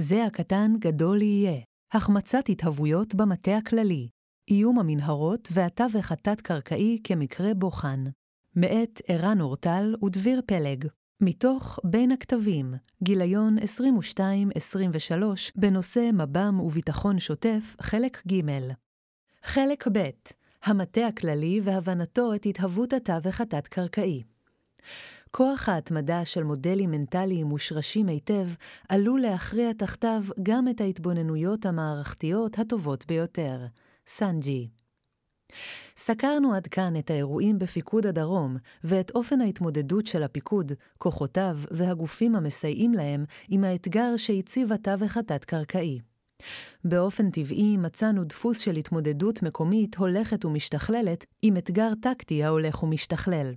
זה הקטן גדול יהיה, החמצת התהוויות במטה הכללי, איום המנהרות והתווך התת-קרקעי כמקרה בוחן. מאת ערן אורטל ודביר פלג, מתוך בין הכתבים, גיליון 22-23, בנושא מב"ם וביטחון שוטף, חלק ג'. חלק ב' המטה הכללי והבנתו את התהוות התווך התת-קרקעי. כוח ההתמדה של מודלים מנטליים מושרשים היטב עלול להכריע תחתיו גם את ההתבוננויות המערכתיות הטובות ביותר. סנג'י סקרנו עד כאן את האירועים בפיקוד הדרום ואת אופן ההתמודדות של הפיקוד, כוחותיו והגופים המסייעים להם עם האתגר שהציב התווך התת-קרקעי. באופן טבעי מצאנו דפוס של התמודדות מקומית הולכת ומשתכללת עם אתגר טקטי ההולך ומשתכלל.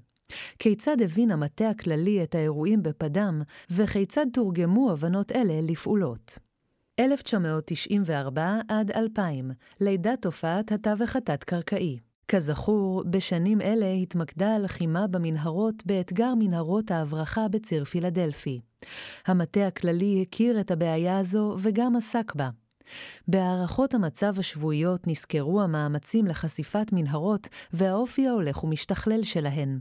כיצד הבין המטה הכללי את האירועים בפדם, וכיצד תורגמו הבנות אלה לפעולות. 1994 עד 2000, לידת תופעת התווך התת-קרקעי. כזכור, בשנים אלה התמקדה הלחימה במנהרות באתגר מנהרות ההברחה בציר פילדלפי. המטה הכללי הכיר את הבעיה הזו וגם עסק בה. בהערכות המצב השבועיות נסקרו המאמצים לחשיפת מנהרות והאופי ההולך ומשתכלל שלהן.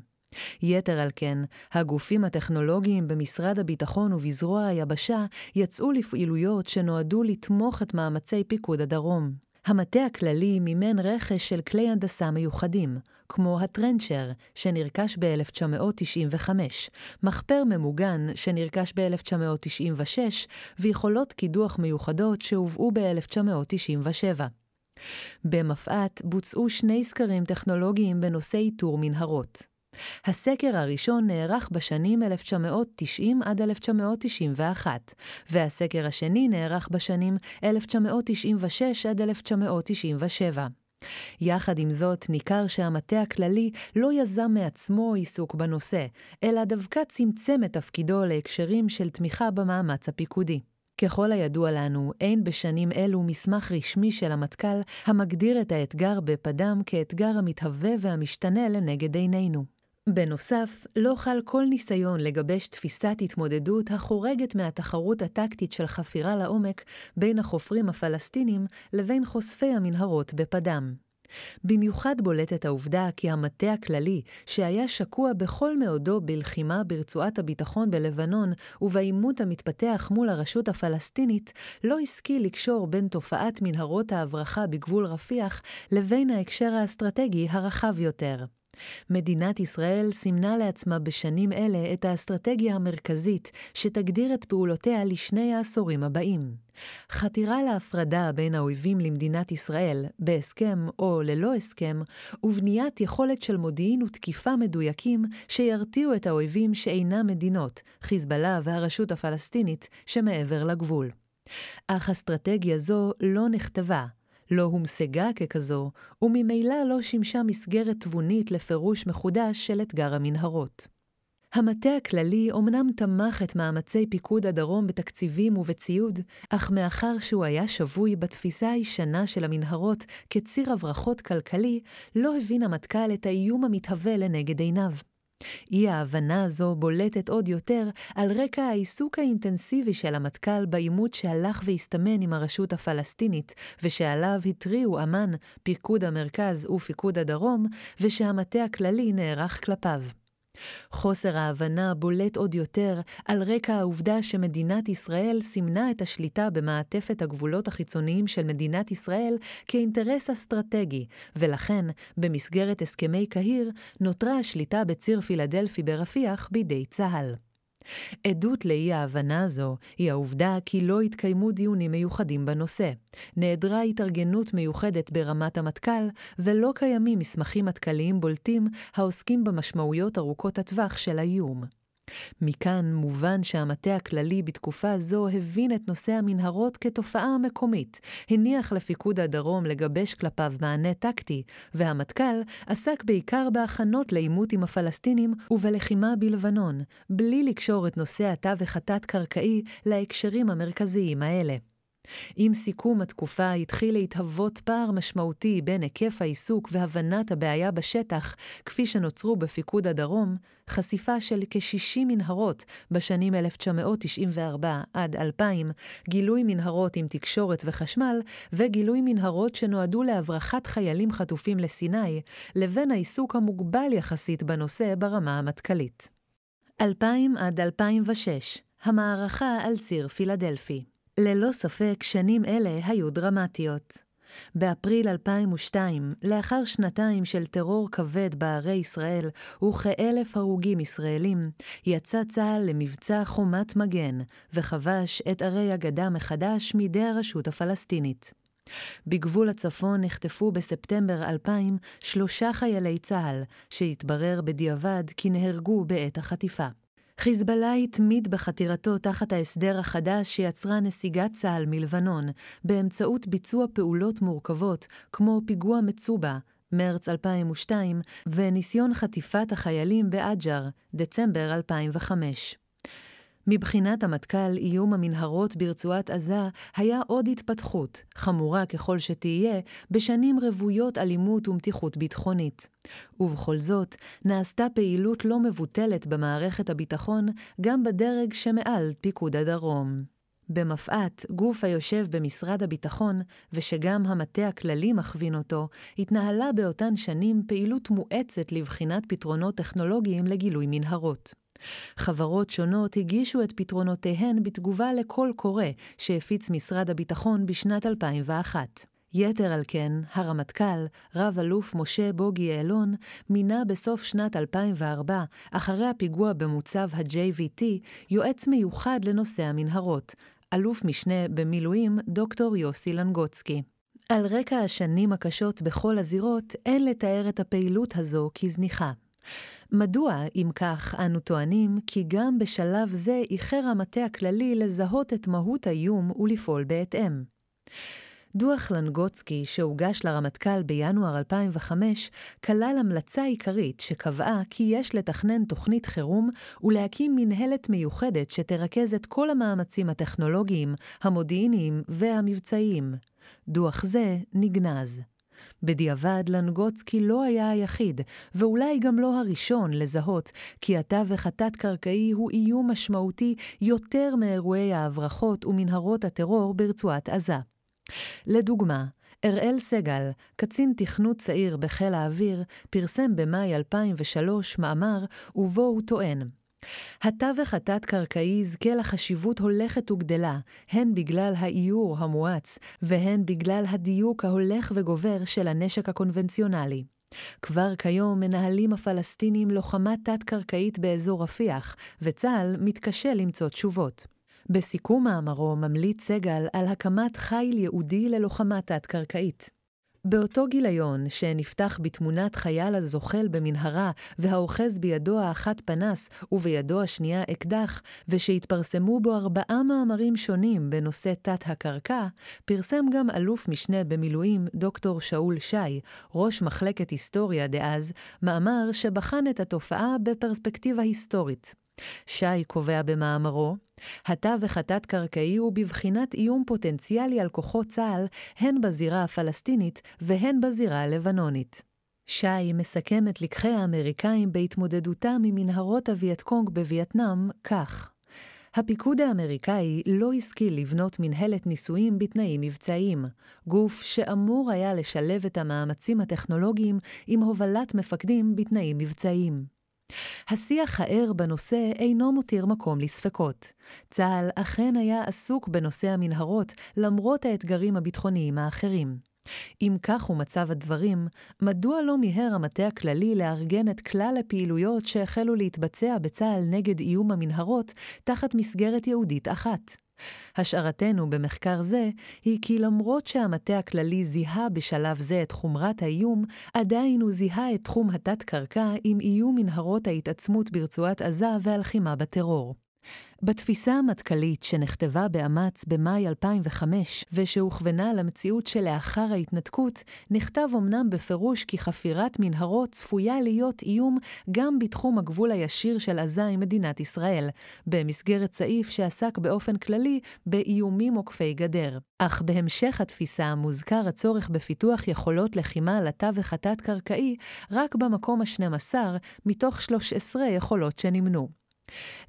יתר על כן, הגופים הטכנולוגיים במשרד הביטחון ובזרוע היבשה יצאו לפעילויות שנועדו לתמוך את מאמצי פיקוד הדרום. המטה הכללי מימן רכש של כלי הנדסה מיוחדים, כמו הטרנצ'ר, שנרכש ב-1995, מחפר ממוגן, שנרכש ב-1996, ויכולות קידוח מיוחדות שהובאו ב-1997. במפא"ת בוצעו שני סקרים טכנולוגיים בנושא איתור מנהרות. הסקר הראשון נערך בשנים 1990 עד 1991, והסקר השני נערך בשנים 1996 עד 1997. יחד עם זאת, ניכר שהמטה הכללי לא יזם מעצמו עיסוק בנושא, אלא דווקא צמצם את תפקידו להקשרים של תמיכה במאמץ הפיקודי. ככל הידוע לנו, אין בשנים אלו מסמך רשמי של המטכ"ל המגדיר את האתגר בפדם כאתגר המתהווה והמשתנה לנגד עינינו. בנוסף, לא חל כל ניסיון לגבש תפיסת התמודדות החורגת מהתחרות הטקטית של חפירה לעומק בין החופרים הפלסטינים לבין חושפי המנהרות בפדם. במיוחד בולטת העובדה כי המטה הכללי, שהיה שקוע בכל מאודו בלחימה ברצועת הביטחון בלבנון ובעימות המתפתח מול הרשות הפלסטינית, לא השכיל לקשור בין תופעת מנהרות ההברחה בגבול רפיח לבין ההקשר האסטרטגי הרחב יותר. מדינת ישראל סימנה לעצמה בשנים אלה את האסטרטגיה המרכזית שתגדיר את פעולותיה לשני העשורים הבאים. חתירה להפרדה בין האויבים למדינת ישראל, בהסכם או ללא הסכם, ובניית יכולת של מודיעין ותקיפה מדויקים שירתיעו את האויבים שאינם מדינות, חיזבאללה והרשות הפלסטינית, שמעבר לגבול. אך אסטרטגיה זו לא נכתבה, לא הומשגה ככזו, וממילא לא שימשה מסגרת תבונית לפירוש מחודש של אתגר המנהרות. המטה הכללי אומנם תמך את מאמצי פיקוד הדרום בתקציבים ובציוד, אך מאחר שהוא היה שבוי בתפיסה הישנה של המנהרות כציר הברחות כלכלי, לא הבין המטכ"ל את האיום המתהווה לנגד עיניו. אי ההבנה הזו בולטת עוד יותר על רקע העיסוק האינטנסיבי של המטכ"ל בעימות שהלך והסתמן עם הרשות הפלסטינית, ושעליו התריעו אמ"ן, פיקוד המרכז ופיקוד הדרום, ושהמטה הכללי נערך כלפיו. חוסר ההבנה בולט עוד יותר על רקע העובדה שמדינת ישראל סימנה את השליטה במעטפת הגבולות החיצוניים של מדינת ישראל כאינטרס אסטרטגי, ולכן, במסגרת הסכמי קהיר, נותרה השליטה בציר פילדלפי ברפיח בידי צה"ל. עדות לאי ההבנה הזו היא העובדה כי לא התקיימו דיונים מיוחדים בנושא, נעדרה התארגנות מיוחדת ברמת המטכ"ל, ולא קיימים מסמכים מטכ"ליים בולטים העוסקים במשמעויות ארוכות הטווח של האיום. מכאן מובן שהמטה הכללי בתקופה זו הבין את נושא המנהרות כתופעה מקומית, הניח לפיקוד הדרום לגבש כלפיו מענה טקטי, והמטכ"ל עסק בעיקר בהכנות לעימות עם הפלסטינים ובלחימה בלבנון, בלי לקשור את נושא התווך התת-קרקעי להקשרים המרכזיים האלה. עם סיכום התקופה התחיל להתהוות פער משמעותי בין היקף העיסוק והבנת הבעיה בשטח, כפי שנוצרו בפיקוד הדרום, חשיפה של כ-60 מנהרות בשנים 1994 עד 2000, גילוי מנהרות עם תקשורת וחשמל, וגילוי מנהרות שנועדו להברחת חיילים חטופים לסיני, לבין העיסוק המוגבל יחסית בנושא ברמה המטכ"לית. 2000 עד 2006, המערכה על ציר פילדלפי. ללא ספק, שנים אלה היו דרמטיות. באפריל 2002, לאחר שנתיים של טרור כבד בערי ישראל וכאלף הרוגים ישראלים, יצא צה"ל למבצע חומת מגן, וכבש את ערי הגדה מחדש מידי הרשות הפלסטינית. בגבול הצפון נחטפו בספטמבר 2000 שלושה חיילי צה"ל, שהתברר בדיעבד כי נהרגו בעת החטיפה. חיזבאללה התמיד בחתירתו תחת ההסדר החדש שיצרה נסיגת צה"ל מלבנון, באמצעות ביצוע פעולות מורכבות, כמו פיגוע מצובה, מרץ 2002, וניסיון חטיפת החיילים בעג'ר, דצמבר 2005. מבחינת המטכ"ל, איום המנהרות ברצועת עזה היה עוד התפתחות, חמורה ככל שתהיה, בשנים רוויות אלימות ומתיחות ביטחונית. ובכל זאת, נעשתה פעילות לא מבוטלת במערכת הביטחון גם בדרג שמעל פיקוד הדרום. במפא"ת, גוף היושב במשרד הביטחון, ושגם המטה הכללי מכווין אותו, התנהלה באותן שנים פעילות מואצת לבחינת פתרונות טכנולוגיים לגילוי מנהרות. חברות שונות הגישו את פתרונותיהן בתגובה לקול קורא שהפיץ משרד הביטחון בשנת 2001. יתר על כן, הרמטכ"ל, רב-אלוף משה בוגי יעלון, מינה בסוף שנת 2004, אחרי הפיגוע במוצב ה-JVT, יועץ מיוחד לנושא המנהרות, אלוף משנה במילואים דוקטור יוסי לנגוצקי. על רקע השנים הקשות בכל הזירות, אין לתאר את הפעילות הזו כזניחה. מדוע, אם כך, אנו טוענים כי גם בשלב זה איחר המטה הכללי לזהות את מהות האיום ולפעול בהתאם? דוח לנגוצקי, שהוגש לרמטכ"ל בינואר 2005, כלל המלצה עיקרית שקבעה כי יש לתכנן תוכנית חירום ולהקים מנהלת מיוחדת שתרכז את כל המאמצים הטכנולוגיים, המודיעיניים והמבצעיים. דוח זה נגנז. בדיעבד, לנגוצקי לא היה היחיד, ואולי גם לא הראשון, לזהות כי התווך התת-קרקעי הוא איום משמעותי יותר מאירועי ההברחות ומנהרות הטרור ברצועת עזה. לדוגמה, אראל סגל, קצין תכנות צעיר בחיל האוויר, פרסם במאי 2003 מאמר ובו הוא טוען התווך התת-קרקעי יזכה לחשיבות הולכת וגדלה, הן בגלל האיור המואץ, והן בגלל הדיוק ההולך וגובר של הנשק הקונבנציונלי. כבר כיום מנהלים הפלסטינים לוחמה תת-קרקעית באזור רפיח, וצה"ל מתקשה למצוא תשובות. בסיכום מאמרו ממליץ סגל על הקמת חיל ייעודי ללוחמה תת-קרקעית. באותו גיליון, שנפתח בתמונת חייל הזוחל במנהרה והאוחז בידו האחת פנס ובידו השנייה אקדח, ושהתפרסמו בו ארבעה מאמרים שונים בנושא תת-הקרקע, פרסם גם אלוף משנה במילואים דוקטור שאול שי, ראש מחלקת היסטוריה דאז, מאמר שבחן את התופעה בפרספקטיבה היסטורית. שי קובע במאמרו, התווך התת-קרקעי הוא בבחינת איום פוטנציאלי על כוחות צה"ל, הן בזירה הפלסטינית והן בזירה הלבנונית. שי מסכם את לקחי האמריקאים בהתמודדותם עם מנהרות הווייטקונג בווייטנאם כך: הפיקוד האמריקאי לא השכיל לבנות מנהלת ניסויים בתנאים מבצעיים, גוף שאמור היה לשלב את המאמצים הטכנולוגיים עם הובלת מפקדים בתנאים מבצעיים. השיח הער בנושא אינו מותיר מקום לספקות. צה"ל אכן היה עסוק בנושא המנהרות, למרות האתגרים הביטחוניים האחרים. אם כך הוא מצב הדברים, מדוע לא מיהר המטה הכללי לארגן את כלל הפעילויות שהחלו להתבצע בצה"ל נגד איום המנהרות תחת מסגרת ייעודית אחת? השערתנו במחקר זה היא כי למרות שהמטה הכללי זיהה בשלב זה את חומרת האיום, עדיין הוא זיהה את תחום התת-קרקע עם איום מנהרות ההתעצמות ברצועת עזה והלחימה בטרור. בתפיסה המטכ"לית שנכתבה באמ"ץ במאי 2005 ושהוכוונה למציאות שלאחר ההתנתקות, נכתב אמנם בפירוש כי חפירת מנהרות צפויה להיות איום גם בתחום הגבול הישיר של עזה עם מדינת ישראל, במסגרת סעיף שעסק באופן כללי באיומים עוקפי גדר. אך בהמשך התפיסה מוזכר הצורך בפיתוח יכולות לחימה לתווך התת-קרקעי רק במקום ה-12 מתוך 13 יכולות שנמנו.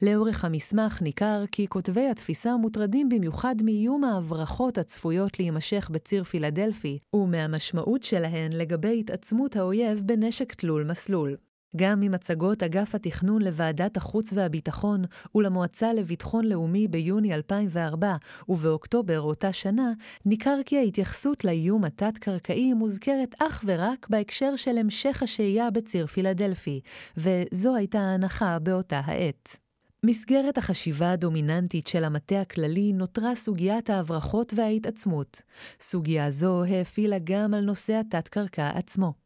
לאורך המסמך ניכר כי כותבי התפיסה מוטרדים במיוחד מאיום ההברחות הצפויות להימשך בציר פילדלפי, ומהמשמעות שלהן לגבי התעצמות האויב בנשק תלול מסלול. גם ממצגות אגף התכנון לוועדת החוץ והביטחון ולמועצה לביטחון לאומי ביוני 2004 ובאוקטובר אותה שנה, ניכר כי ההתייחסות לאיום התת-קרקעי מוזכרת אך ורק בהקשר של המשך השהייה בציר פילדלפי, וזו הייתה ההנחה באותה העת. מסגרת החשיבה הדומיננטית של המטה הכללי נותרה סוגיית ההברחות וההתעצמות. סוגיה זו האפילה גם על נושא התת-קרקע עצמו.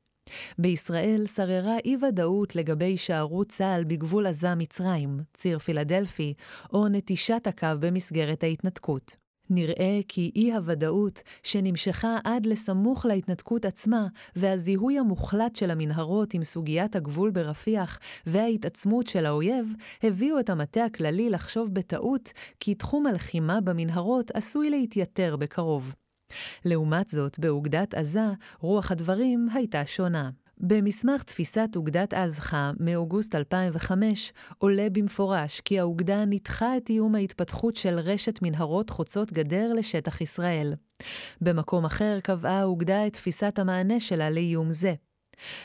בישראל שררה אי-ודאות לגבי הישארות צה"ל בגבול עזה-מצרים, ציר פילדלפי, או נטישת הקו במסגרת ההתנתקות. נראה כי אי-הוודאות, שנמשכה עד לסמוך להתנתקות עצמה, והזיהוי המוחלט של המנהרות עם סוגיית הגבול ברפיח וההתעצמות של האויב, הביאו את המטה הכללי לחשוב בטעות כי תחום הלחימה במנהרות עשוי להתייתר בקרוב. לעומת זאת, באוגדת עזה, רוח הדברים הייתה שונה. במסמך תפיסת אוגדת עזחה מאוגוסט 2005 עולה במפורש כי האוגדה ניתחה את איום ההתפתחות של רשת מנהרות חוצות גדר לשטח ישראל. במקום אחר קבעה האוגדה את תפיסת המענה שלה לאיום זה.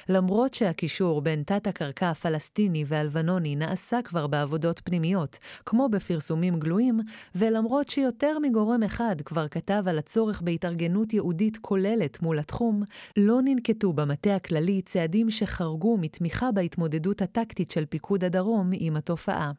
למרות שהקישור בין תת-הקרקע הפלסטיני והלבנוני נעשה כבר בעבודות פנימיות, כמו בפרסומים גלויים, ולמרות שיותר מגורם אחד כבר כתב על הצורך בהתארגנות ייעודית כוללת מול התחום, לא ננקטו במטה הכללי צעדים שחרגו מתמיכה בהתמודדות הטקטית של פיקוד הדרום עם התופעה.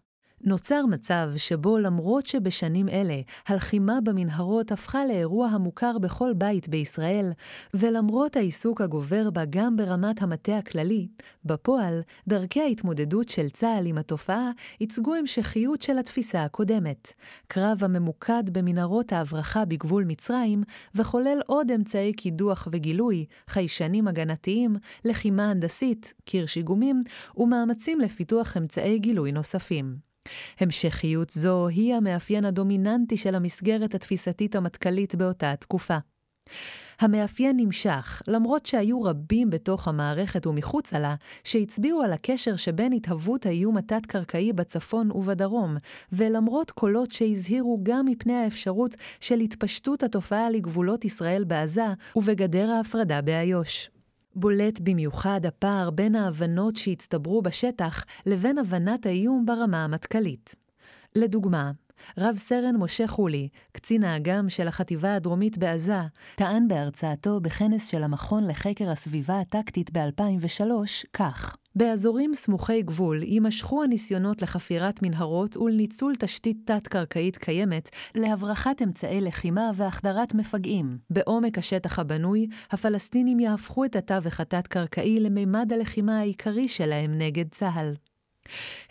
נוצר מצב שבו למרות שבשנים אלה הלחימה במנהרות הפכה לאירוע המוכר בכל בית בישראל, ולמרות העיסוק הגובר בה גם ברמת המטה הכללי, בפועל, דרכי ההתמודדות של צה"ל עם התופעה ייצגו המשכיות של התפיסה הקודמת. קרב הממוקד במנהרות ההברחה בגבול מצרים, וכולל עוד אמצעי קידוח וגילוי, חיישנים הגנתיים, לחימה הנדסית, קיר שיגומים, ומאמצים לפיתוח אמצעי גילוי נוספים. המשכיות זו היא המאפיין הדומיננטי של המסגרת התפיסתית המטכ"לית באותה התקופה. המאפיין נמשך, למרות שהיו רבים בתוך המערכת ומחוצה לה, שהצביעו על הקשר שבין התהוות האיום התת-קרקעי בצפון ובדרום, ולמרות קולות שהזהירו גם מפני האפשרות של התפשטות התופעה לגבולות ישראל בעזה ובגדר ההפרדה באיו"ש. בולט במיוחד הפער בין ההבנות שהצטברו בשטח לבין הבנת האיום ברמה המטכ"לית. לדוגמה, רב סרן משה חולי, קצין האג"ם של החטיבה הדרומית בעזה, טען בהרצאתו בכנס של המכון לחקר הסביבה הטקטית ב-2003 כך: באזורים סמוכי גבול יימשכו הניסיונות לחפירת מנהרות ולניצול תשתית תת-קרקעית קיימת להברחת אמצעי לחימה והחדרת מפגעים. בעומק השטח הבנוי, הפלסטינים יהפכו את התווך התת-קרקעי למימד הלחימה העיקרי שלהם נגד צה"ל.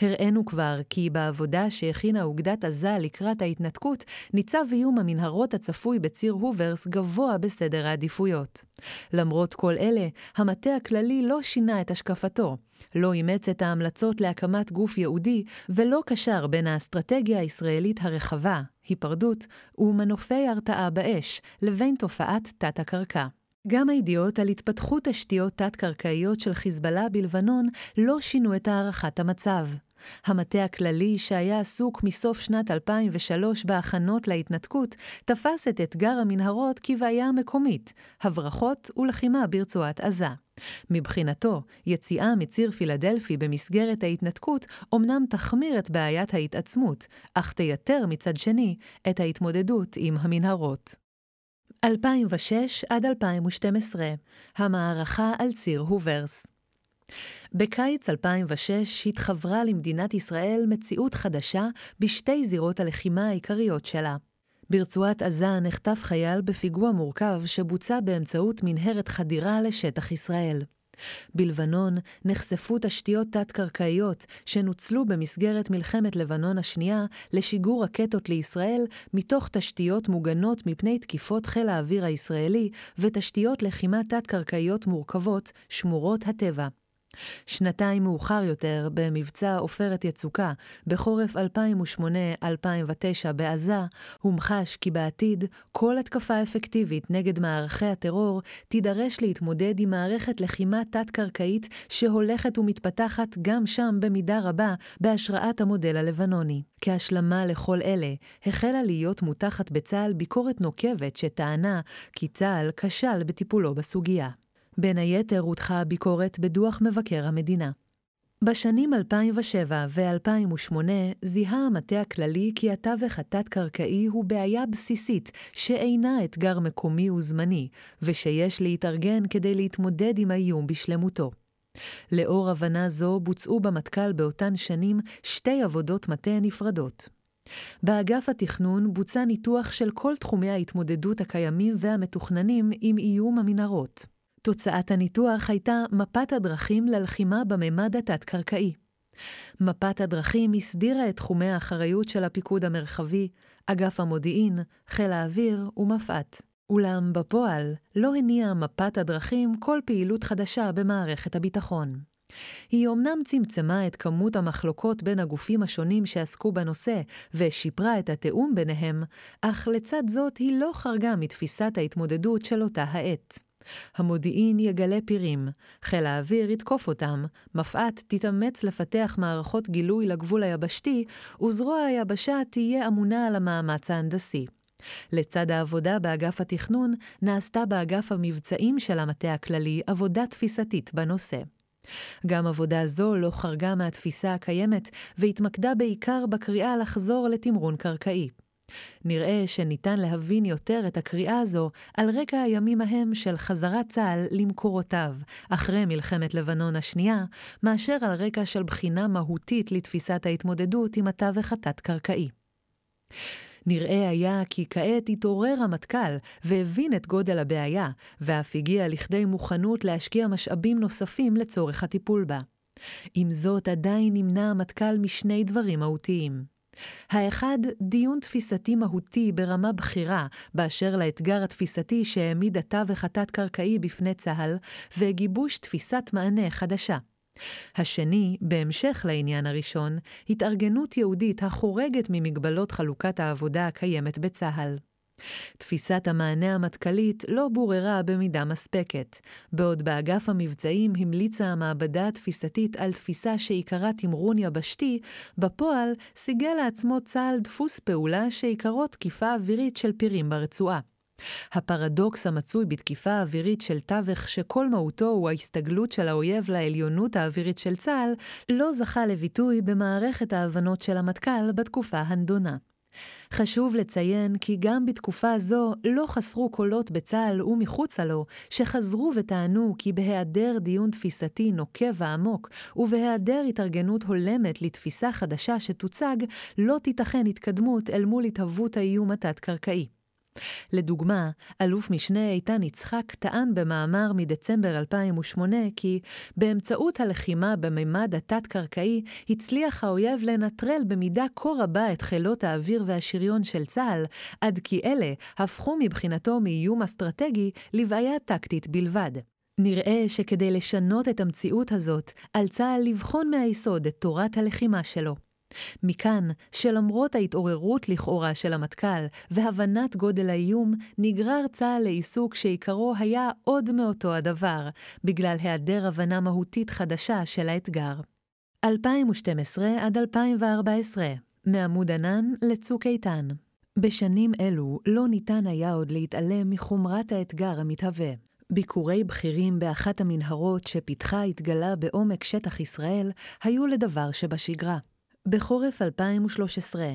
הראינו כבר כי בעבודה שהכינה אוגדת עזה לקראת ההתנתקות, ניצב איום המנהרות הצפוי בציר הוברס גבוה בסדר העדיפויות. למרות כל אלה, המטה הכללי לא שינה את השקפתו, לא אימץ את ההמלצות להקמת גוף ייעודי, ולא קשר בין האסטרטגיה הישראלית הרחבה, היפרדות, ומנופי הרתעה באש, לבין תופעת תת-הקרקע. גם הידיעות על התפתחות תשתיות תת-קרקעיות של חיזבאללה בלבנון לא שינו את הערכת המצב. המטה הכללי, שהיה עסוק מסוף שנת 2003 בהכנות להתנתקות, תפס את אתגר המנהרות כבעיה מקומית, הברחות ולחימה ברצועת עזה. מבחינתו, יציאה מציר פילדלפי במסגרת ההתנתקות אומנם תחמיר את בעיית ההתעצמות, אך תייתר מצד שני את ההתמודדות עם המנהרות. 2006 עד 2012, המערכה על ציר הוברס. בקיץ 2006 התחברה למדינת ישראל מציאות חדשה בשתי זירות הלחימה העיקריות שלה. ברצועת עזה נחטף חייל בפיגוע מורכב שבוצע באמצעות מנהרת חדירה לשטח ישראל. בלבנון נחשפו תשתיות תת-קרקעיות שנוצלו במסגרת מלחמת לבנון השנייה לשיגור רקטות לישראל מתוך תשתיות מוגנות מפני תקיפות חיל האוויר הישראלי ותשתיות לחימה תת-קרקעיות מורכבות, שמורות הטבע. שנתיים מאוחר יותר, במבצע עופרת יצוקה, בחורף 2008-2009 בעזה, הומחש כי בעתיד כל התקפה אפקטיבית נגד מערכי הטרור תידרש להתמודד עם מערכת לחימה תת-קרקעית שהולכת ומתפתחת גם שם במידה רבה בהשראת המודל הלבנוני. כהשלמה לכל אלה, החלה להיות מותחת בצה"ל ביקורת נוקבת שטענה כי צה"ל כשל בטיפולו בסוגיה. בין היתר הודחה הביקורת בדוח מבקר המדינה. בשנים 2007 ו-2008 זיהה המטה הכללי כי התווך התת-קרקעי הוא בעיה בסיסית שאינה אתגר מקומי וזמני, ושיש להתארגן כדי להתמודד עם האיום בשלמותו. לאור הבנה זו בוצעו במטכ"ל באותן שנים שתי עבודות מטה נפרדות. באגף התכנון בוצע ניתוח של כל תחומי ההתמודדות הקיימים והמתוכננים עם איום המנהרות. תוצאת הניתוח הייתה מפת הדרכים ללחימה בממד התת-קרקעי. מפת הדרכים הסדירה את תחומי האחריות של הפיקוד המרחבי, אגף המודיעין, חיל האוויר ומפא"ת. אולם בפועל לא הניעה מפת הדרכים כל פעילות חדשה במערכת הביטחון. היא אומנם צמצמה את כמות המחלוקות בין הגופים השונים שעסקו בנושא ושיפרה את התיאום ביניהם, אך לצד זאת היא לא חרגה מתפיסת ההתמודדות של אותה העת. המודיעין יגלה פירים, חיל האוויר יתקוף אותם, מפא"ת תתאמץ לפתח מערכות גילוי לגבול היבשתי, וזרוע היבשה תהיה אמונה על המאמץ ההנדסי. לצד העבודה באגף התכנון, נעשתה באגף המבצעים של המטה הכללי עבודה תפיסתית בנושא. גם עבודה זו לא חרגה מהתפיסה הקיימת, והתמקדה בעיקר בקריאה לחזור לתמרון קרקעי. נראה שניתן להבין יותר את הקריאה הזו על רקע הימים ההם של חזרת צה"ל למקורותיו, אחרי מלחמת לבנון השנייה, מאשר על רקע של בחינה מהותית לתפיסת ההתמודדות עם התווך התת-קרקעי. נראה היה כי כעת התעורר המטכ"ל והבין את גודל הבעיה, ואף הגיע לכדי מוכנות להשקיע משאבים נוספים לצורך הטיפול בה. עם זאת, עדיין נמנע המטכ"ל משני דברים מהותיים. האחד, דיון תפיסתי מהותי ברמה בכירה באשר לאתגר התפיסתי שהעמיד התווך התת-קרקעי בפני צה"ל, וגיבוש תפיסת מענה חדשה. השני, בהמשך לעניין הראשון, התארגנות יהודית החורגת ממגבלות חלוקת העבודה הקיימת בצה"ל. תפיסת המענה המטכ"לית לא בוררה במידה מספקת, בעוד באגף המבצעים המליצה המעבדה התפיסתית על תפיסה שעיקרה תמרון יבשתי, בפועל סיגל לעצמו צה"ל דפוס פעולה שעיקרו תקיפה אווירית של פירים ברצועה. הפרדוקס המצוי בתקיפה אווירית של תווך שכל מהותו הוא ההסתגלות של האויב לעליונות האווירית של צה"ל, לא זכה לביטוי במערכת ההבנות של המטכ"ל בתקופה הנדונה. חשוב לציין כי גם בתקופה זו לא חסרו קולות בצה"ל ומחוצה לו, שחזרו וטענו כי בהיעדר דיון תפיסתי נוקב ועמוק, ובהיעדר התארגנות הולמת לתפיסה חדשה שתוצג, לא תיתכן התקדמות אל מול התהוות האיום התת-קרקעי. לדוגמה, אלוף משנה איתן יצחק טען במאמר מדצמבר 2008 כי באמצעות הלחימה בממד התת-קרקעי הצליח האויב לנטרל במידה כה רבה את חילות האוויר והשריון של צה"ל, עד כי אלה הפכו מבחינתו מאיום אסטרטגי לבעיה טקטית בלבד. נראה שכדי לשנות את המציאות הזאת, על צה"ל לבחון מהיסוד את תורת הלחימה שלו. מכאן שלמרות ההתעוררות לכאורה של המטכ"ל והבנת גודל האיום, נגרר צה"ל לעיסוק שעיקרו היה עוד מאותו הדבר, בגלל היעדר הבנה מהותית חדשה של האתגר. 2012 עד 2014, מעמוד ענן לצוק איתן. בשנים אלו לא ניתן היה עוד להתעלם מחומרת האתגר המתהווה. ביקורי בכירים באחת המנהרות שפיתחה התגלה בעומק שטח ישראל היו לדבר שבשגרה. בחורף 2013,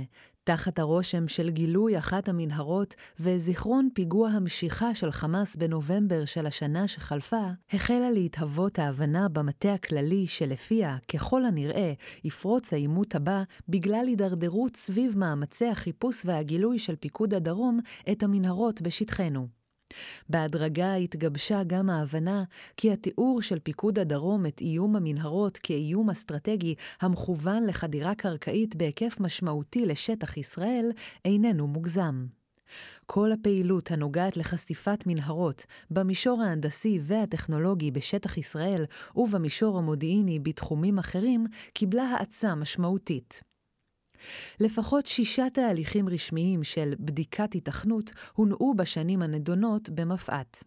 תחת הרושם של גילוי אחת המנהרות וזיכרון פיגוע המשיכה של חמאס בנובמבר של השנה שחלפה, החלה להתהוות ההבנה במטה הכללי שלפיה, ככל הנראה, יפרוץ העימות הבא בגלל הידרדרות סביב מאמצי החיפוש והגילוי של פיקוד הדרום את המנהרות בשטחנו. בהדרגה התגבשה גם ההבנה כי התיאור של פיקוד הדרום את איום המנהרות כאיום אסטרטגי המכוון לחדירה קרקעית בהיקף משמעותי לשטח ישראל איננו מוגזם. כל הפעילות הנוגעת לחשיפת מנהרות במישור ההנדסי והטכנולוגי בשטח ישראל ובמישור המודיעיני בתחומים אחרים קיבלה האצה משמעותית. לפחות שישה תהליכים רשמיים של בדיקת היתכנות הונעו בשנים הנדונות במפא"ת.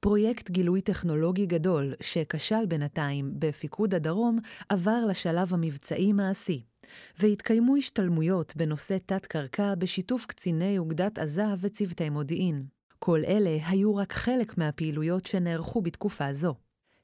פרויקט גילוי טכנולוגי גדול, שכשל בינתיים בפיקוד הדרום, עבר לשלב המבצעי-מעשי, והתקיימו השתלמויות בנושא תת-קרקע בשיתוף קציני אוגדת עזה וצוותי מודיעין. כל אלה היו רק חלק מהפעילויות שנערכו בתקופה זו.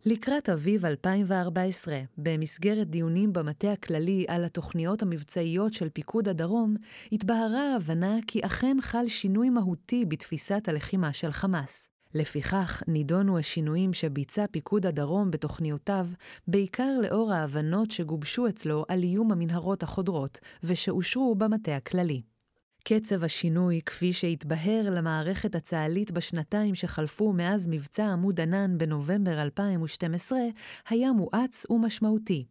לקראת אביב 2014, במסגרת דיונים במטה הכללי על התוכניות המבצעיות של פיקוד הדרום, התבהרה ההבנה כי אכן חל שינוי מהותי בתפיסת הלחימה של חמאס. לפיכך, נידונו השינויים שביצע פיקוד הדרום בתוכניותיו, בעיקר לאור ההבנות שגובשו אצלו על איום המנהרות החודרות, ושאושרו במטה הכללי. קצב השינוי, כפי שהתבהר למערכת הצה"לית בשנתיים שחלפו מאז מבצע עמוד ענן בנובמבר 2012, היה מואץ ומשמעותי.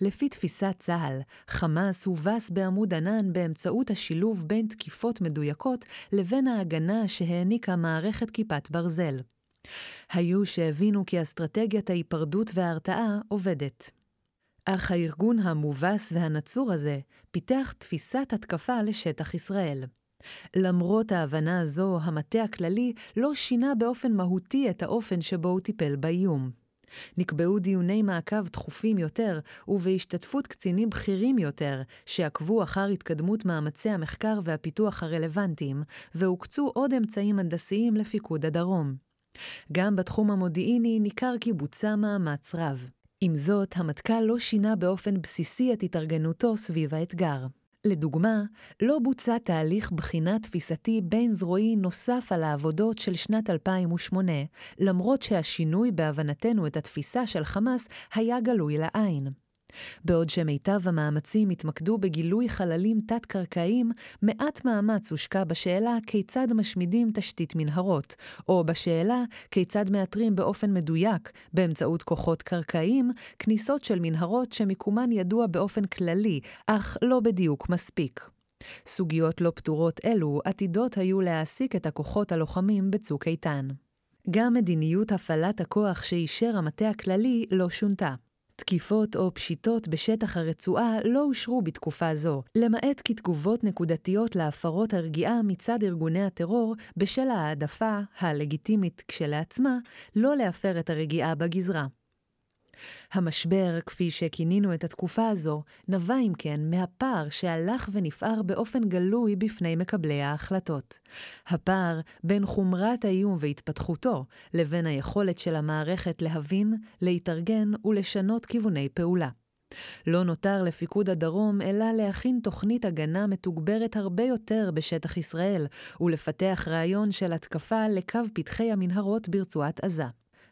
לפי תפיסת צה"ל, חמאס הובס בעמוד ענן באמצעות השילוב בין תקיפות מדויקות לבין ההגנה שהעניקה מערכת כיפת ברזל. היו שהבינו כי אסטרטגיית ההיפרדות וההרתעה עובדת. אך הארגון המובס והנצור הזה פיתח תפיסת התקפה לשטח ישראל. למרות ההבנה הזו, המטה הכללי לא שינה באופן מהותי את האופן שבו הוא טיפל באיום. נקבעו דיוני מעקב תכופים יותר, ובהשתתפות קצינים בכירים יותר, שעקבו אחר התקדמות מאמצי המחקר והפיתוח הרלוונטיים, והוקצו עוד אמצעים הנדסיים לפיקוד הדרום. גם בתחום המודיעיני ניכר כי בוצע מאמץ רב. עם זאת, המטכ"ל לא שינה באופן בסיסי את התארגנותו סביב האתגר. לדוגמה, לא בוצע תהליך בחינה תפיסתי בין-זרועי נוסף על העבודות של שנת 2008, למרות שהשינוי בהבנתנו את התפיסה של חמאס היה גלוי לעין. בעוד שמיטב המאמצים התמקדו בגילוי חללים תת-קרקעיים, מעט מאמץ הושקע בשאלה כיצד משמידים תשתית מנהרות, או בשאלה כיצד מאתרים באופן מדויק, באמצעות כוחות קרקעיים, כניסות של מנהרות שמיקומן ידוע באופן כללי, אך לא בדיוק מספיק. סוגיות לא פתורות אלו עתידות היו להעסיק את הכוחות הלוחמים בצוק איתן. גם מדיניות הפעלת הכוח שאישר המטה הכללי לא שונתה. תקיפות או פשיטות בשטח הרצועה לא אושרו בתקופה זו, למעט כתגובות נקודתיות להפרות הרגיעה מצד ארגוני הטרור בשל ההעדפה, הלגיטימית כשלעצמה, לא להפר את הרגיעה בגזרה. המשבר, כפי שכינינו את התקופה הזו, נבע אם כן מהפער שהלך ונפער באופן גלוי בפני מקבלי ההחלטות. הפער בין חומרת האיום והתפתחותו לבין היכולת של המערכת להבין, להתארגן ולשנות כיווני פעולה. לא נותר לפיקוד הדרום אלא להכין תוכנית הגנה מתוגברת הרבה יותר בשטח ישראל, ולפתח רעיון של התקפה לקו פתחי המנהרות ברצועת עזה.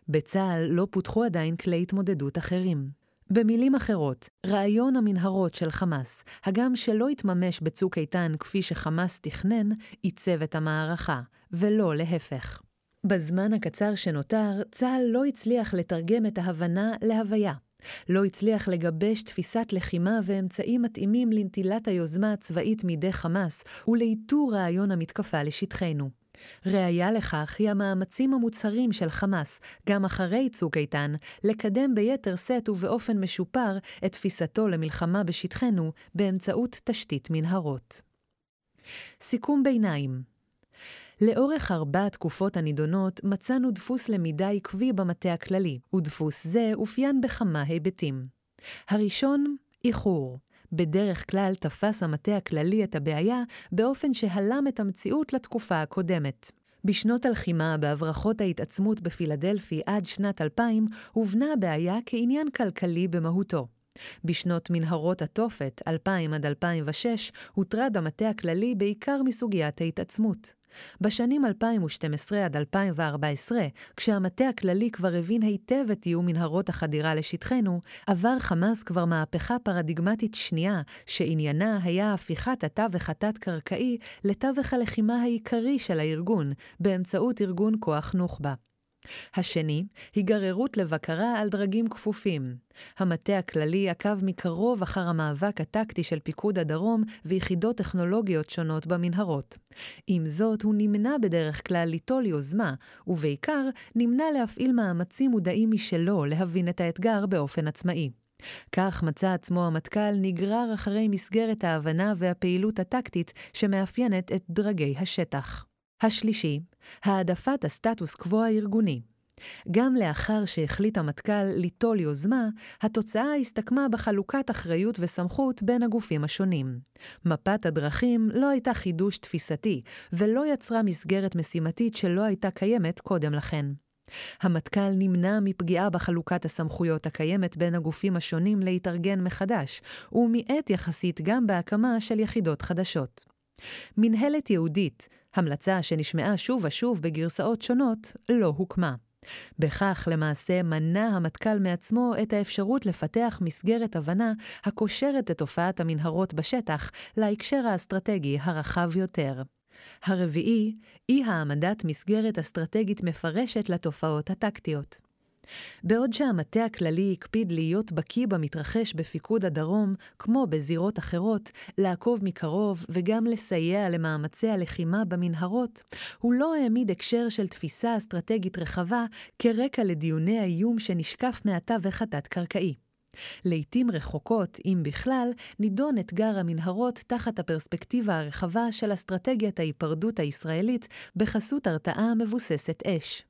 בצה"ל לא פותחו עדיין כלי התמודדות אחרים. במילים אחרות, רעיון המנהרות של חמאס, הגם שלא התממש בצוק איתן כפי שחמאס תכנן, עיצב את המערכה, ולא להפך. בזמן הקצר שנותר, צה"ל לא הצליח לתרגם את ההבנה להוויה. לא הצליח לגבש תפיסת לחימה ואמצעים מתאימים לנטילת היוזמה הצבאית מידי חמאס ולאיתור רעיון המתקפה לשטחנו. ראיה לכך היא המאמצים המוצהרים של חמאס, גם אחרי צוק איתן, לקדם ביתר שאת ובאופן משופר את תפיסתו למלחמה בשטחנו באמצעות תשתית מנהרות. סיכום ביניים לאורך ארבע התקופות הנידונות מצאנו דפוס למידה עקבי במטה הכללי, ודפוס זה אופיין בכמה היבטים. הראשון, איחור. בדרך כלל תפס המטה הכללי את הבעיה באופן שהלם את המציאות לתקופה הקודמת. בשנות הלחימה בהברחות ההתעצמות בפילדלפי עד שנת 2000 הובנה הבעיה כעניין כלכלי במהותו. בשנות מנהרות התופת, 2000 עד 2006, הוטרד המטה הכללי בעיקר מסוגיית ההתעצמות. בשנים 2012 עד 2014, כשהמטה הכללי כבר הבין היטב את איום מנהרות החדירה לשטחנו, עבר חמאס כבר מהפכה פרדיגמטית שנייה, שעניינה היה הפיכת התווך התת-קרקעי לתווך הלחימה העיקרי של הארגון, באמצעות ארגון כוח נוח'בה. השני, היגררות לבקרה על דרגים כפופים. המטה הכללי עקב מקרוב אחר המאבק הטקטי של פיקוד הדרום ויחידות טכנולוגיות שונות במנהרות. עם זאת, הוא נמנע בדרך כלל ליטול יוזמה, ובעיקר נמנע להפעיל מאמצים מודעים משלו להבין את האתגר באופן עצמאי. כך מצא עצמו המטכ"ל נגרר אחרי מסגרת ההבנה והפעילות הטקטית שמאפיינת את דרגי השטח. השלישי, העדפת הסטטוס קוו הארגוני. גם לאחר שהחליט המטכ"ל ליטול יוזמה, התוצאה הסתכמה בחלוקת אחריות וסמכות בין הגופים השונים. מפת הדרכים לא הייתה חידוש תפיסתי, ולא יצרה מסגרת משימתית שלא הייתה קיימת קודם לכן. המטכ"ל נמנע מפגיעה בחלוקת הסמכויות הקיימת בין הגופים השונים להתארגן מחדש, ומיעט יחסית גם בהקמה של יחידות חדשות. מנהלת יהודית, המלצה שנשמעה שוב ושוב בגרסאות שונות, לא הוקמה. בכך למעשה מנע המטכ"ל מעצמו את האפשרות לפתח מסגרת הבנה הקושרת את תופעת המנהרות בשטח להקשר האסטרטגי הרחב יותר. הרביעי, אי העמדת מסגרת אסטרטגית מפרשת לתופעות הטקטיות. בעוד שהמטה הכללי הקפיד להיות בקיא במתרחש בפיקוד הדרום, כמו בזירות אחרות, לעקוב מקרוב וגם לסייע למאמצי הלחימה במנהרות, הוא לא העמיד הקשר של תפיסה אסטרטגית רחבה כרקע לדיוני האיום שנשקף מהתווך התת-קרקעי. לעתים רחוקות, אם בכלל, נידון אתגר המנהרות תחת הפרספקטיבה הרחבה של אסטרטגיית ההיפרדות הישראלית בחסות הרתעה מבוססת אש.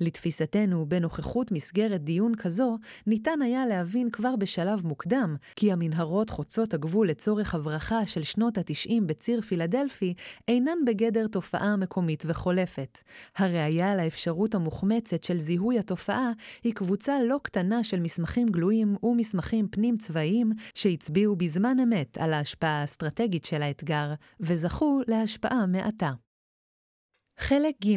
לתפיסתנו, בנוכחות מסגרת דיון כזו, ניתן היה להבין כבר בשלב מוקדם כי המנהרות חוצות הגבול לצורך הברחה של שנות ה-90 בציר פילדלפי אינן בגדר תופעה מקומית וחולפת. הראיה לאפשרות המוחמצת של זיהוי התופעה היא קבוצה לא קטנה של מסמכים גלויים ומסמכים פנים-צבאיים שהצביעו בזמן אמת על ההשפעה האסטרטגית של האתגר, וזכו להשפעה מעטה. חלק ג'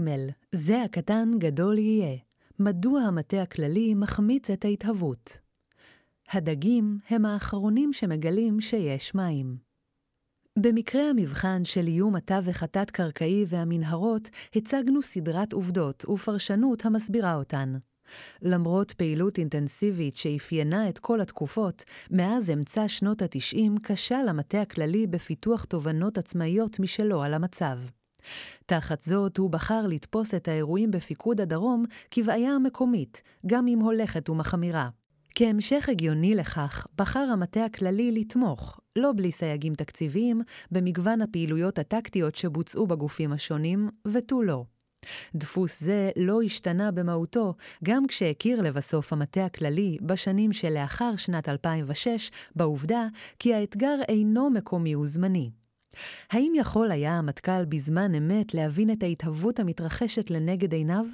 זה הקטן גדול יהיה. מדוע המטה הכללי מחמיץ את ההתהוות? הדגים הם האחרונים שמגלים שיש מים. במקרה המבחן של איום התווך התת-קרקעי והמנהרות, הצגנו סדרת עובדות ופרשנות המסבירה אותן. למרות פעילות אינטנסיבית שאפיינה את כל התקופות, מאז אמצע שנות ה-90 כשל המטה הכללי בפיתוח תובנות עצמאיות משלו על המצב. תחת זאת, הוא בחר לתפוס את האירועים בפיקוד הדרום כבעיה מקומית, גם אם הולכת ומחמירה. כהמשך הגיוני לכך, בחר המטה הכללי לתמוך, לא בלי סייגים תקציביים, במגוון הפעילויות הטקטיות שבוצעו בגופים השונים, ותו לא. דפוס זה לא השתנה במהותו, גם כשהכיר לבסוף המטה הכללי, בשנים שלאחר שנת 2006, בעובדה כי האתגר אינו מקומי וזמני. האם יכול היה המטכ"ל בזמן אמת להבין את ההתהוות המתרחשת לנגד עיניו?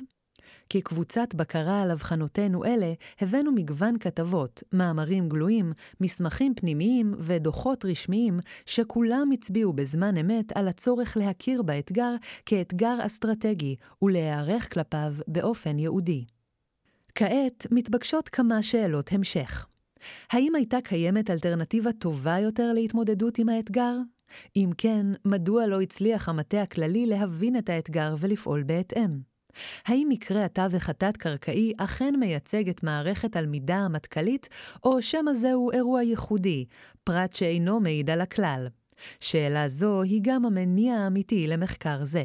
כקבוצת בקרה על אבחנותינו אלה, הבאנו מגוון כתבות, מאמרים גלויים, מסמכים פנימיים ודוחות רשמיים, שכולם הצביעו בזמן אמת על הצורך להכיר באתגר כאתגר אסטרטגי ולהיערך כלפיו באופן ייעודי. כעת מתבקשות כמה שאלות המשך. האם הייתה קיימת אלטרנטיבה טובה יותר להתמודדות עם האתגר? אם כן, מדוע לא הצליח המטה הכללי להבין את האתגר ולפעול בהתאם? האם מקרה התווך התת-קרקעי אכן מייצג את מערכת הלמידה המטכ"לית, או שמא זהו אירוע ייחודי, פרט שאינו מעיד על הכלל? שאלה זו היא גם המניע האמיתי למחקר זה.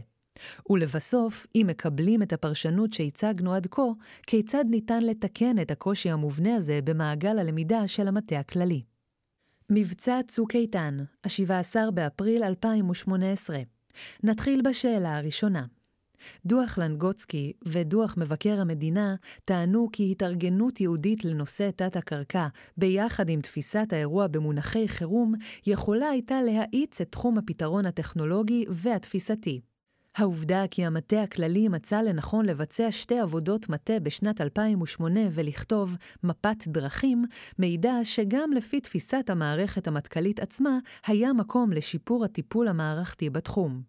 ולבסוף, אם מקבלים את הפרשנות שהצגנו עד כה, כיצד ניתן לתקן את הקושי המובנה הזה במעגל הלמידה של המטה הכללי? מבצע צוק איתן, ה-17 באפריל 2018. נתחיל בשאלה הראשונה. דוח לנגוצקי ודוח מבקר המדינה טענו כי התארגנות יהודית לנושא תת-הקרקע, ביחד עם תפיסת האירוע במונחי חירום, יכולה הייתה להאיץ את תחום הפתרון הטכנולוגי והתפיסתי. העובדה כי המטה הכללי מצא לנכון לבצע שתי עבודות מטה בשנת 2008 ולכתוב מפת דרכים, מעידה שגם לפי תפיסת המערכת המטכ"לית עצמה, היה מקום לשיפור הטיפול המערכתי בתחום.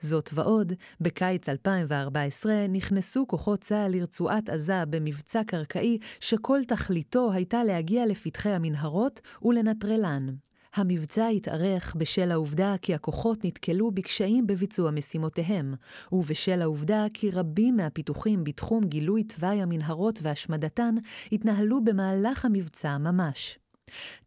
זאת ועוד, בקיץ 2014 נכנסו כוחות צה"ל לרצועת עזה במבצע קרקעי שכל תכליתו הייתה להגיע לפתחי המנהרות ולנטרלן. המבצע התארך בשל העובדה כי הכוחות נתקלו בקשיים בביצוע משימותיהם, ובשל העובדה כי רבים מהפיתוחים בתחום גילוי תוואי המנהרות והשמדתן התנהלו במהלך המבצע ממש.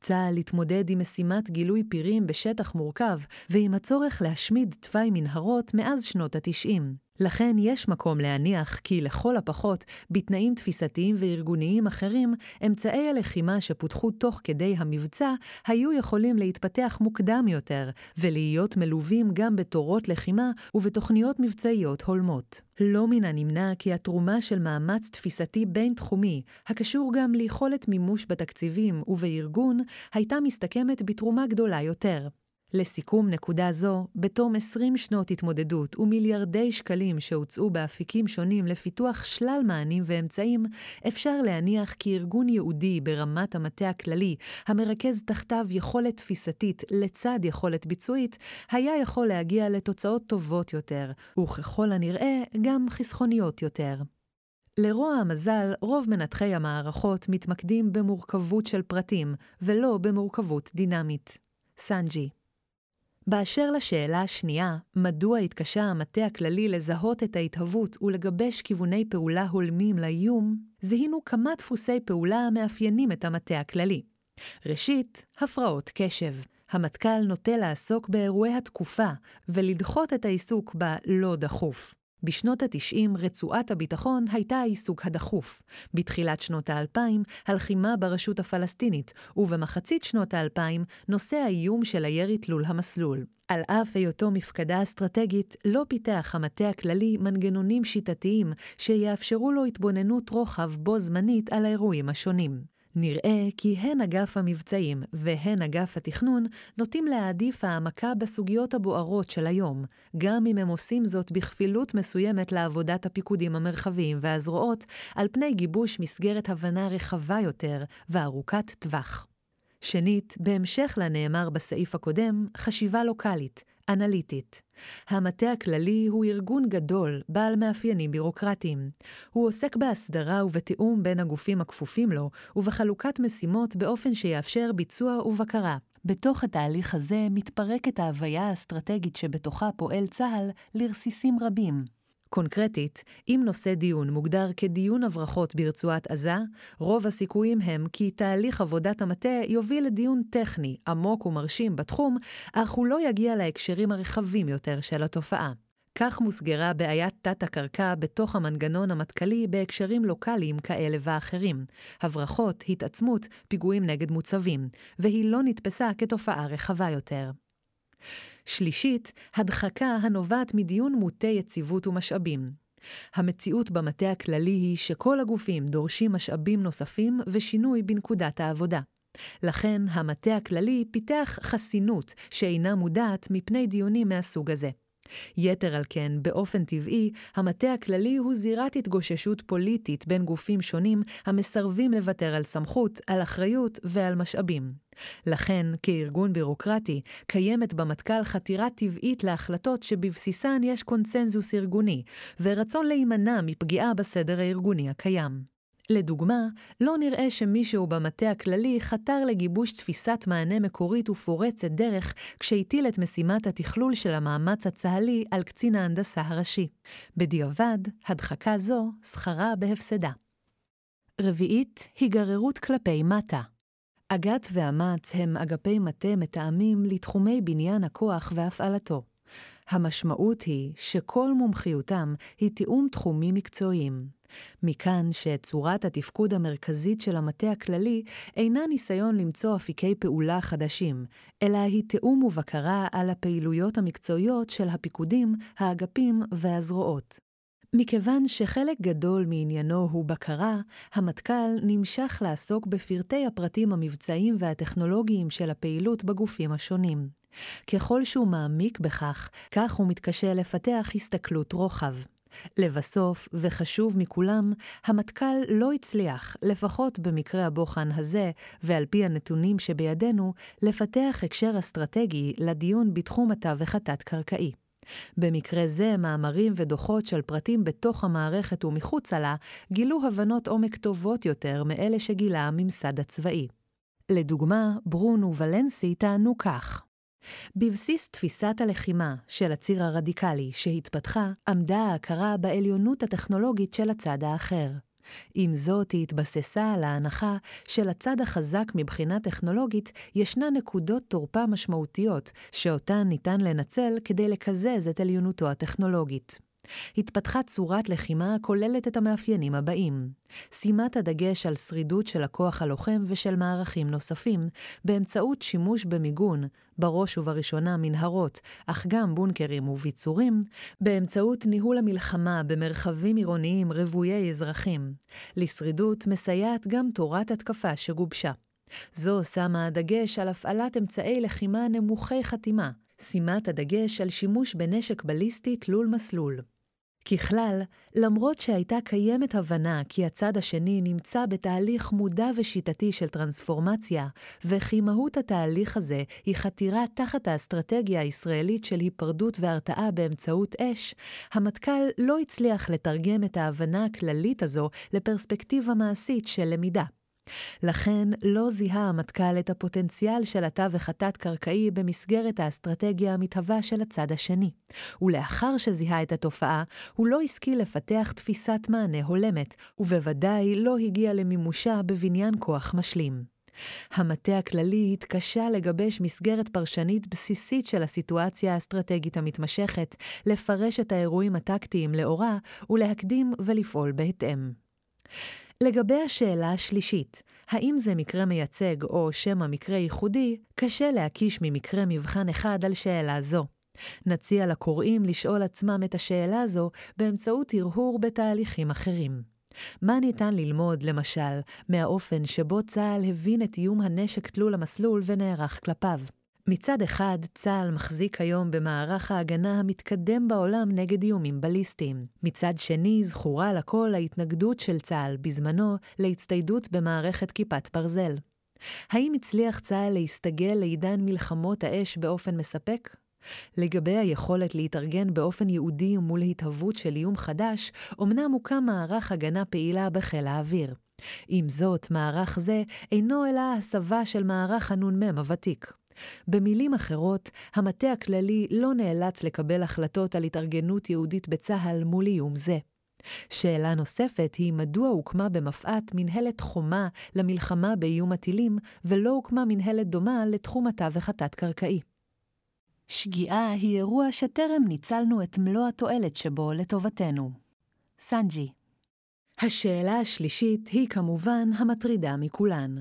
צה"ל התמודד עם משימת גילוי פירים בשטח מורכב ועם הצורך להשמיד תוואי מנהרות מאז שנות ה-90. לכן יש מקום להניח כי לכל הפחות, בתנאים תפיסתיים וארגוניים אחרים, אמצעי הלחימה שפותחו תוך כדי המבצע היו יכולים להתפתח מוקדם יותר, ולהיות מלווים גם בתורות לחימה ובתוכניות מבצעיות הולמות. לא מן הנמנע כי התרומה של מאמץ תפיסתי בין-תחומי, הקשור גם ליכולת מימוש בתקציבים ובארגון, הייתה מסתכמת בתרומה גדולה יותר. לסיכום נקודה זו, בתום 20 שנות התמודדות ומיליארדי שקלים שהוצאו באפיקים שונים לפיתוח שלל מענים ואמצעים, אפשר להניח כי ארגון יהודי ברמת המטה הכללי, המרכז תחתיו יכולת תפיסתית לצד יכולת ביצועית, היה יכול להגיע לתוצאות טובות יותר, וככל הנראה גם חסכוניות יותר. לרוע המזל, רוב מנתחי המערכות מתמקדים במורכבות של פרטים, ולא במורכבות דינמית. סנג'י באשר לשאלה השנייה, מדוע התקשה המטה הכללי לזהות את ההתהוות ולגבש כיווני פעולה הולמים לאיום, זיהינו כמה דפוסי פעולה המאפיינים את המטה הכללי. ראשית, הפרעות קשב. המטכ"ל נוטה לעסוק באירועי התקופה ולדחות את העיסוק בלא דחוף. בשנות ה-90 רצועת הביטחון הייתה העיסוק הדחוף. בתחילת שנות ה-2000, הלחימה ברשות הפלסטינית, ובמחצית שנות ה-2000, נושא האיום של הירי תלול המסלול. על אף היותו מפקדה אסטרטגית, לא פיתח המטה הכללי מנגנונים שיטתיים שיאפשרו לו התבוננות רוחב בו זמנית על האירועים השונים. נראה כי הן אגף המבצעים והן אגף התכנון נוטים להעדיף העמקה בסוגיות הבוערות של היום, גם אם הם עושים זאת בכפילות מסוימת לעבודת הפיקודים המרחביים והזרועות, על פני גיבוש מסגרת הבנה רחבה יותר וארוכת טווח. שנית, בהמשך לנאמר בסעיף הקודם, חשיבה לוקאלית, אנליטית. המטה הכללי הוא ארגון גדול, בעל מאפיינים בירוקרטיים. הוא עוסק בהסדרה ובתיאום בין הגופים הכפופים לו, ובחלוקת משימות באופן שיאפשר ביצוע ובקרה. בתוך התהליך הזה מתפרקת ההוויה האסטרטגית שבתוכה פועל צה"ל לרסיסים רבים. קונקרטית, אם נושא דיון מוגדר כדיון הברחות ברצועת עזה, רוב הסיכויים הם כי תהליך עבודת המטה יוביל לדיון טכני, עמוק ומרשים בתחום, אך הוא לא יגיע להקשרים הרחבים יותר של התופעה. כך מוסגרה בעיית תת-הקרקע בתוך המנגנון המטכ"לי בהקשרים לוקאליים כאלה ואחרים, הברחות, התעצמות, פיגועים נגד מוצבים, והיא לא נתפסה כתופעה רחבה יותר. שלישית, הדחקה הנובעת מדיון מוטה יציבות ומשאבים. המציאות במטה הכללי היא שכל הגופים דורשים משאבים נוספים ושינוי בנקודת העבודה. לכן המטה הכללי פיתח חסינות שאינה מודעת מפני דיונים מהסוג הזה. יתר על כן, באופן טבעי, המטה הכללי הוא זירת התגוששות פוליטית בין גופים שונים המסרבים לוותר על סמכות, על אחריות ועל משאבים. לכן, כארגון בירוקרטי, קיימת במטכ"ל חתירה טבעית להחלטות שבבסיסן יש קונצנזוס ארגוני, ורצון להימנע מפגיעה בסדר הארגוני הקיים. לדוגמה, לא נראה שמישהו במטה הכללי חתר לגיבוש תפיסת מענה מקורית ופורצת דרך כשהטיל את משימת התכלול של המאמץ הצה"לי על קצין ההנדסה הראשי. בדיעבד, הדחקה זו שכרה בהפסדה. רביעית, היגררות כלפי מטה. אג"ת ואמ"ץ הם אגפי מטה מתאמים לתחומי בניין הכוח והפעלתו. המשמעות היא שכל מומחיותם היא תיאום תחומים מקצועיים. מכאן שצורת התפקוד המרכזית של המטה הכללי אינה ניסיון למצוא אפיקי פעולה חדשים, אלא היא תיאום ובקרה על הפעילויות המקצועיות של הפיקודים, האגפים והזרועות. מכיוון שחלק גדול מעניינו הוא בקרה, המטכ"ל נמשך לעסוק בפרטי הפרטים המבצעיים והטכנולוגיים של הפעילות בגופים השונים. ככל שהוא מעמיק בכך, כך הוא מתקשה לפתח הסתכלות רוחב. לבסוף, וחשוב מכולם, המטכ"ל לא הצליח, לפחות במקרה הבוחן הזה, ועל פי הנתונים שבידינו, לפתח הקשר אסטרטגי לדיון בתחום התווך התת-קרקעי. במקרה זה, מאמרים ודוחות של פרטים בתוך המערכת ומחוצה לה גילו הבנות עומק טובות יותר מאלה שגילה הממסד הצבאי. לדוגמה, ברון וולנסי טענו כך: בבסיס תפיסת הלחימה של הציר הרדיקלי שהתפתחה, עמדה ההכרה בעליונות הטכנולוגית של הצד האחר. עם זאת, היא התבססה על ההנחה שלצד החזק מבחינה טכנולוגית ישנה נקודות תורפה משמעותיות, שאותן ניתן לנצל כדי לקזז את עליונותו הטכנולוגית. התפתחה צורת לחימה הכוללת את המאפיינים הבאים: שימת הדגש על שרידות של הכוח הלוחם ושל מערכים נוספים, באמצעות שימוש במיגון, בראש ובראשונה מנהרות, אך גם בונקרים וביצורים, באמצעות ניהול המלחמה במרחבים עירוניים רוויי אזרחים. לשרידות מסייעת גם תורת התקפה שגובשה. זו שמה הדגש על הפעלת אמצעי לחימה נמוכי חתימה, שימת הדגש על שימוש בנשק בליסטי תלול מסלול. ככלל, למרות שהייתה קיימת הבנה כי הצד השני נמצא בתהליך מודע ושיטתי של טרנספורמציה, וכי מהות התהליך הזה היא חתירה תחת האסטרטגיה הישראלית של היפרדות והרתעה באמצעות אש, המטכ"ל לא הצליח לתרגם את ההבנה הכללית הזו לפרספקטיבה מעשית של למידה. לכן לא זיהה המטכ"ל את הפוטנציאל של התווך התת-קרקעי במסגרת האסטרטגיה המתהווה של הצד השני, ולאחר שזיהה את התופעה, הוא לא השכיל לפתח תפיסת מענה הולמת, ובוודאי לא הגיע למימושה בבניין כוח משלים. המטה הכללי התקשה לגבש מסגרת פרשנית בסיסית של הסיטואציה האסטרטגית המתמשכת, לפרש את האירועים הטקטיים לאורה ולהקדים ולפעול בהתאם. לגבי השאלה השלישית, האם זה מקרה מייצג או שמא מקרה ייחודי, קשה להקיש ממקרה מבחן אחד על שאלה זו. נציע לקוראים לשאול עצמם את השאלה הזו באמצעות הרהור בתהליכים אחרים. מה ניתן ללמוד, למשל, מהאופן שבו צה"ל הבין את איום הנשק תלול המסלול ונערך כלפיו? מצד אחד, צה"ל מחזיק היום במערך ההגנה המתקדם בעולם נגד איומים בליסטיים. מצד שני, זכורה לכל ההתנגדות של צה"ל בזמנו להצטיידות במערכת כיפת ברזל. האם הצליח צה"ל להסתגל לעידן מלחמות האש באופן מספק? לגבי היכולת להתארגן באופן ייעודי מול התהוות של איום חדש, אמנם הוקם מערך הגנה פעילה בחיל האוויר. עם זאת, מערך זה אינו אלא הסבה של מערך הנ"מ הוותיק. במילים אחרות, המטה הכללי לא נאלץ לקבל החלטות על התארגנות יהודית בצה"ל מול איום זה. שאלה נוספת היא מדוע הוקמה במפא"ת מנהלת חומה למלחמה באיום הטילים, ולא הוקמה מנהלת דומה לתחום התווך התת-קרקעי. שגיאה היא אירוע שטרם ניצלנו את מלוא התועלת שבו לטובתנו. סנג'י השאלה השלישית היא כמובן המטרידה מכולן.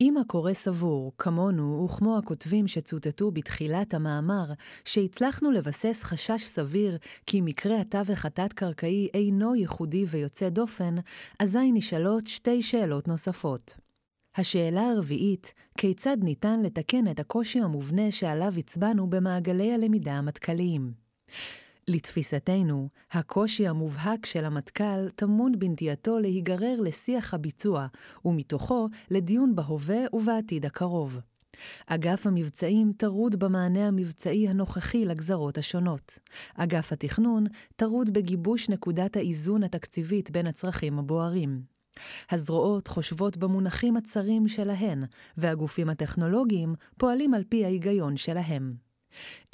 אם הקורא סבור, כמונו וכמו הכותבים שצוטטו בתחילת המאמר, שהצלחנו לבסס חשש סביר כי מקרה התווך התת-קרקעי אינו ייחודי ויוצא דופן, אזי נשאלות שתי שאלות נוספות. השאלה הרביעית, כיצד ניתן לתקן את הקושי המובנה שעליו הצבענו במעגלי הלמידה המטכ"ליים? לתפיסתנו, הקושי המובהק של המטכ"ל טמון בנטייתו להיגרר לשיח הביצוע, ומתוכו לדיון בהווה ובעתיד הקרוב. אגף המבצעים טרוד במענה המבצעי הנוכחי לגזרות השונות. אגף התכנון טרוד בגיבוש נקודת האיזון התקציבית בין הצרכים הבוערים. הזרועות חושבות במונחים הצרים שלהן, והגופים הטכנולוגיים פועלים על פי ההיגיון שלהם.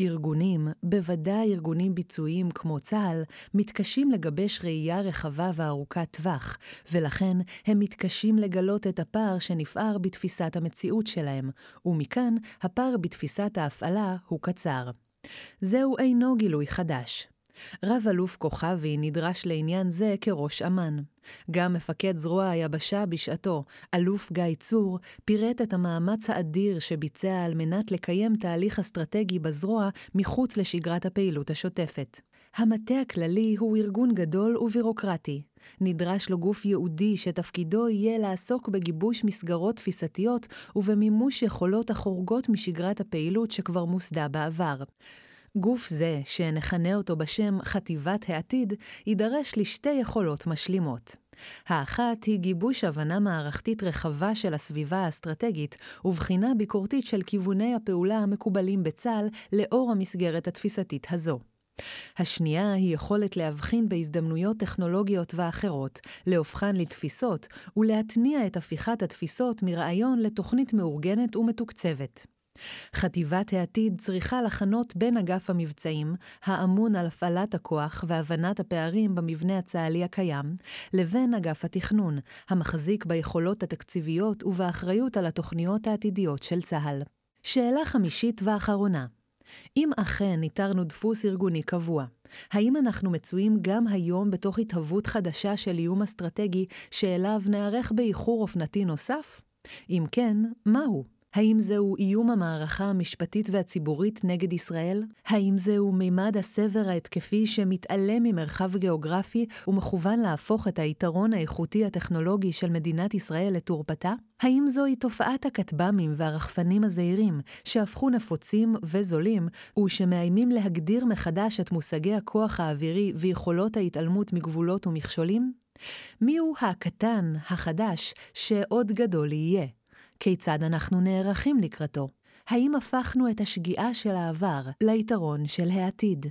ארגונים, בוודאי ארגונים ביצועיים כמו צה"ל, מתקשים לגבש ראייה רחבה וארוכת טווח, ולכן הם מתקשים לגלות את הפער שנפער בתפיסת המציאות שלהם, ומכאן הפער בתפיסת ההפעלה הוא קצר. זהו אינו גילוי חדש. רב-אלוף כוכבי נדרש לעניין זה כראש אמ"ן. גם מפקד זרוע היבשה בשעתו, אלוף גיא צור, פירט את המאמץ האדיר שביצע על מנת לקיים תהליך אסטרטגי בזרוע מחוץ לשגרת הפעילות השוטפת. המטה הכללי הוא ארגון גדול ובירוקרטי. נדרש לו גוף ייעודי שתפקידו יהיה לעסוק בגיבוש מסגרות תפיסתיות ובמימוש יכולות החורגות משגרת הפעילות שכבר מוסדה בעבר. גוף זה, שנכנה אותו בשם חטיבת העתיד, יידרש לשתי יכולות משלימות. האחת היא גיבוש הבנה מערכתית רחבה של הסביבה האסטרטגית, ובחינה ביקורתית של כיווני הפעולה המקובלים בצה"ל לאור המסגרת התפיסתית הזו. השנייה היא יכולת להבחין בהזדמנויות טכנולוגיות ואחרות, להופכן לתפיסות, ולהתניע את הפיכת התפיסות מרעיון לתוכנית מאורגנת ומתוקצבת. חטיבת העתיד צריכה לחנות בין אגף המבצעים, האמון על הפעלת הכוח והבנת הפערים במבנה הצה"לי הקיים, לבין אגף התכנון, המחזיק ביכולות התקציביות ובאחריות על התוכניות העתידיות של צה"ל. שאלה חמישית ואחרונה אם אכן איתרנו דפוס ארגוני קבוע, האם אנחנו מצויים גם היום בתוך התהוות חדשה של איום אסטרטגי שאליו נערך באיחור אופנתי נוסף? אם כן, מהו? האם זהו איום המערכה המשפטית והציבורית נגד ישראל? האם זהו מימד הסבר ההתקפי שמתעלם ממרחב גיאוגרפי ומכוון להפוך את היתרון האיכותי הטכנולוגי של מדינת ישראל לתורפתה? האם זוהי תופעת הכטב"מים והרחפנים הזעירים, שהפכו נפוצים וזולים, ושמאיימים להגדיר מחדש את מושגי הכוח האווירי ויכולות ההתעלמות מגבולות ומכשולים? מיהו הקטן, החדש, שעוד גדול יהיה? כיצד אנחנו נערכים לקראתו? האם הפכנו את השגיאה של העבר ליתרון של העתיד?